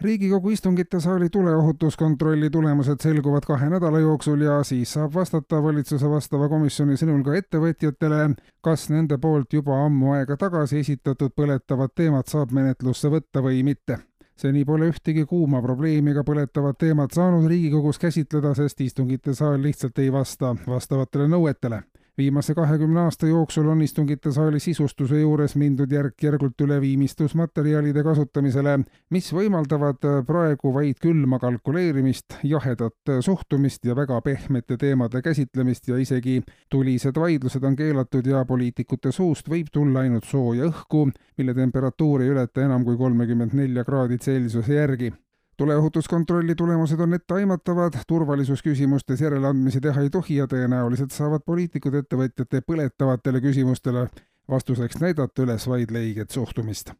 Riigikogu istungite saali tuleohutuskontrolli tulemused selguvad kahe nädala jooksul ja siis saab vastata valitsuse vastava komisjoni sõnul ka ettevõtjatele, kas nende poolt juba ammu aega tagasi esitatud põletavad teemad saab menetlusse võtta või mitte? Seni pole ühtegi kuuma probleemi ega põletavat teemat saanud Riigikogus käsitleda, sest istungite saal lihtsalt ei vasta vastavatele nõuetele viimase kahekümne aasta jooksul on istungite saali sisustuse juures mindud järk-järgult üle viimistlusmaterjalide kasutamisele, mis võimaldavad praegu vaid külma kalkuleerimist, jahedat suhtumist ja väga pehmete teemade käsitlemist ja isegi tulised vaidlused on keelatud ja poliitikute suust võib tulla ainult sooja õhku, mille temperatuur ei ületa enam kui kolmekümmend nelja kraadi Celsiuse järgi tuleohutuskontrolli tulemused on etteaimatavad, turvalisusküsimustes järeleandmisi teha ei tohi ja tõenäoliselt saavad poliitikud ettevõtjate põletavatele küsimustele vastuseks näidata üles vaid leiget suhtumist.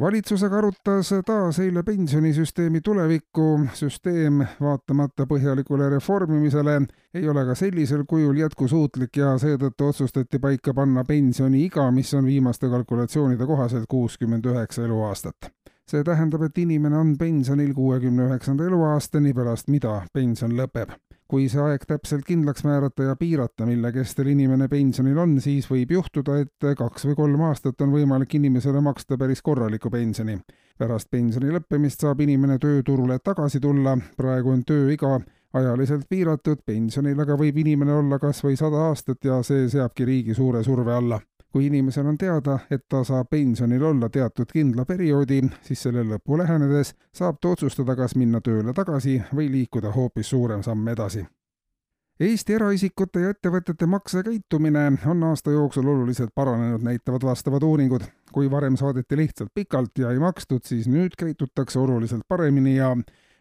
valitsusega arutas taas eile pensionisüsteemi tulevikku, süsteem vaatamata põhjalikule reformimisele ei ole ka sellisel kujul jätkusuutlik ja seetõttu otsustati paika panna pensioniiga, mis on viimaste kalkulatsioonide kohaselt kuuskümmend üheksa eluaastat see tähendab, et inimene on pensionil kuuekümne üheksanda eluaastani, pärast mida pension lõpeb. kui see aeg täpselt kindlaks määrata ja piirata, mille kestel inimene pensionil on, siis võib juhtuda, et kaks või kolm aastat on võimalik inimesele maksta päris korralikku pensioni. pärast pensioni lõppemist saab inimene tööturule tagasi tulla, praegu on tööiga ajaliselt piiratud, pensionil aga võib inimene olla kas või sada aastat ja see seabki riigi suure surve alla kui inimesel on teada, et ta saab pensionil olla teatud kindla perioodi, siis selle lõpu lähenedes saab ta otsustada, kas minna tööle tagasi või liikuda hoopis suurem samm edasi. Eesti eraisikute ja ettevõtete maksekäitumine on aasta jooksul oluliselt paranenud, näitavad vastavad uuringud. kui varem saadeti lihtsalt pikalt ja ei makstud, siis nüüd käitutakse oluliselt paremini ja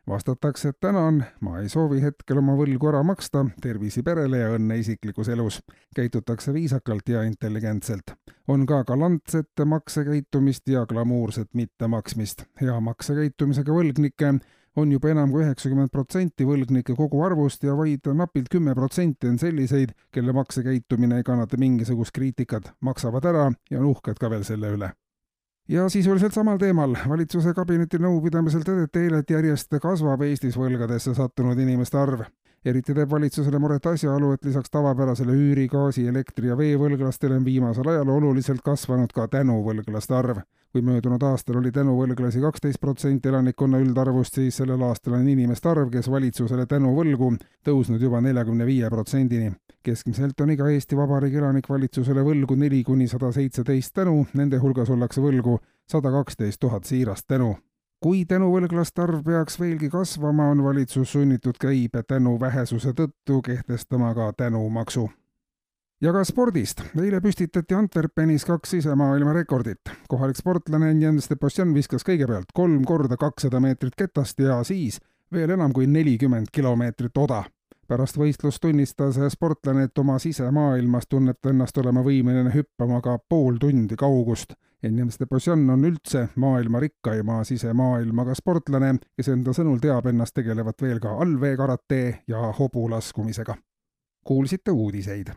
vastatakse, et tänan, ma ei soovi hetkel oma võlgu ära maksta, tervisi perele ja õnne isiklikus elus. käitutakse viisakalt ja intelligentselt. on ka galantset maksekäitumist ja glamuurset mittemaksmist. hea maksekäitumisega võlgnikke on juba enam kui üheksakümmend protsenti võlgnike koguarvust ja vaid napilt kümme protsenti on selliseid, kelle maksekäitumine ei kannata mingisugust kriitikat, maksavad ära ja on uhked ka veel selle üle ja sisuliselt samal teemal valitsuse kabineti nõupidamisel tõdeti eile, et järjest kasvab Eestis võlgadesse sattunud inimeste arv. eriti teeb valitsusele muret asjaolu, et lisaks tavapärasele üüri, gaasi, elektri ja veevõlglastele on viimasel ajal oluliselt kasvanud ka tänuvõlglaste arv kui möödunud aastal oli tänuvõlglasi kaksteist protsenti elanikkonna üldarvust, siis sellel aastal on inimeste arv, kes valitsusele tänuvõlgu, tõusnud juba neljakümne viie protsendini. Keskmiselt on iga Eesti Vabariigi elanik valitsusele võlgu neli kuni sada seitseteist tänu, nende hulgas ollakse võlgu sada kaksteist tuhat siirast tänu kui tänuvõlglaste arv peaks veelgi kasvama, on valitsus sunnitud käibe tänu vähesuse tõttu kehtestama ka tänumaksu ja ka spordist. eile püstitati Antwerpenis kaks sisemaailma rekordit. kohalik sportlane Jens Debosjan viskas kõigepealt kolm korda kakssada meetrit ketast ja siis veel enam kui nelikümmend kilomeetrit oda. Pärast võistlust tunnistas sportlane, et oma sisemaailmas tunneb ta ennast olema võimeline hüppama ka pool tundi kaugust. Jens Debosjan on üldse maailma rikkaima sisemaailmaga sportlane, kes enda sõnul teab ennast tegelevat veel ka allveekarate ja hobulaskumisega. kuulsite uudiseid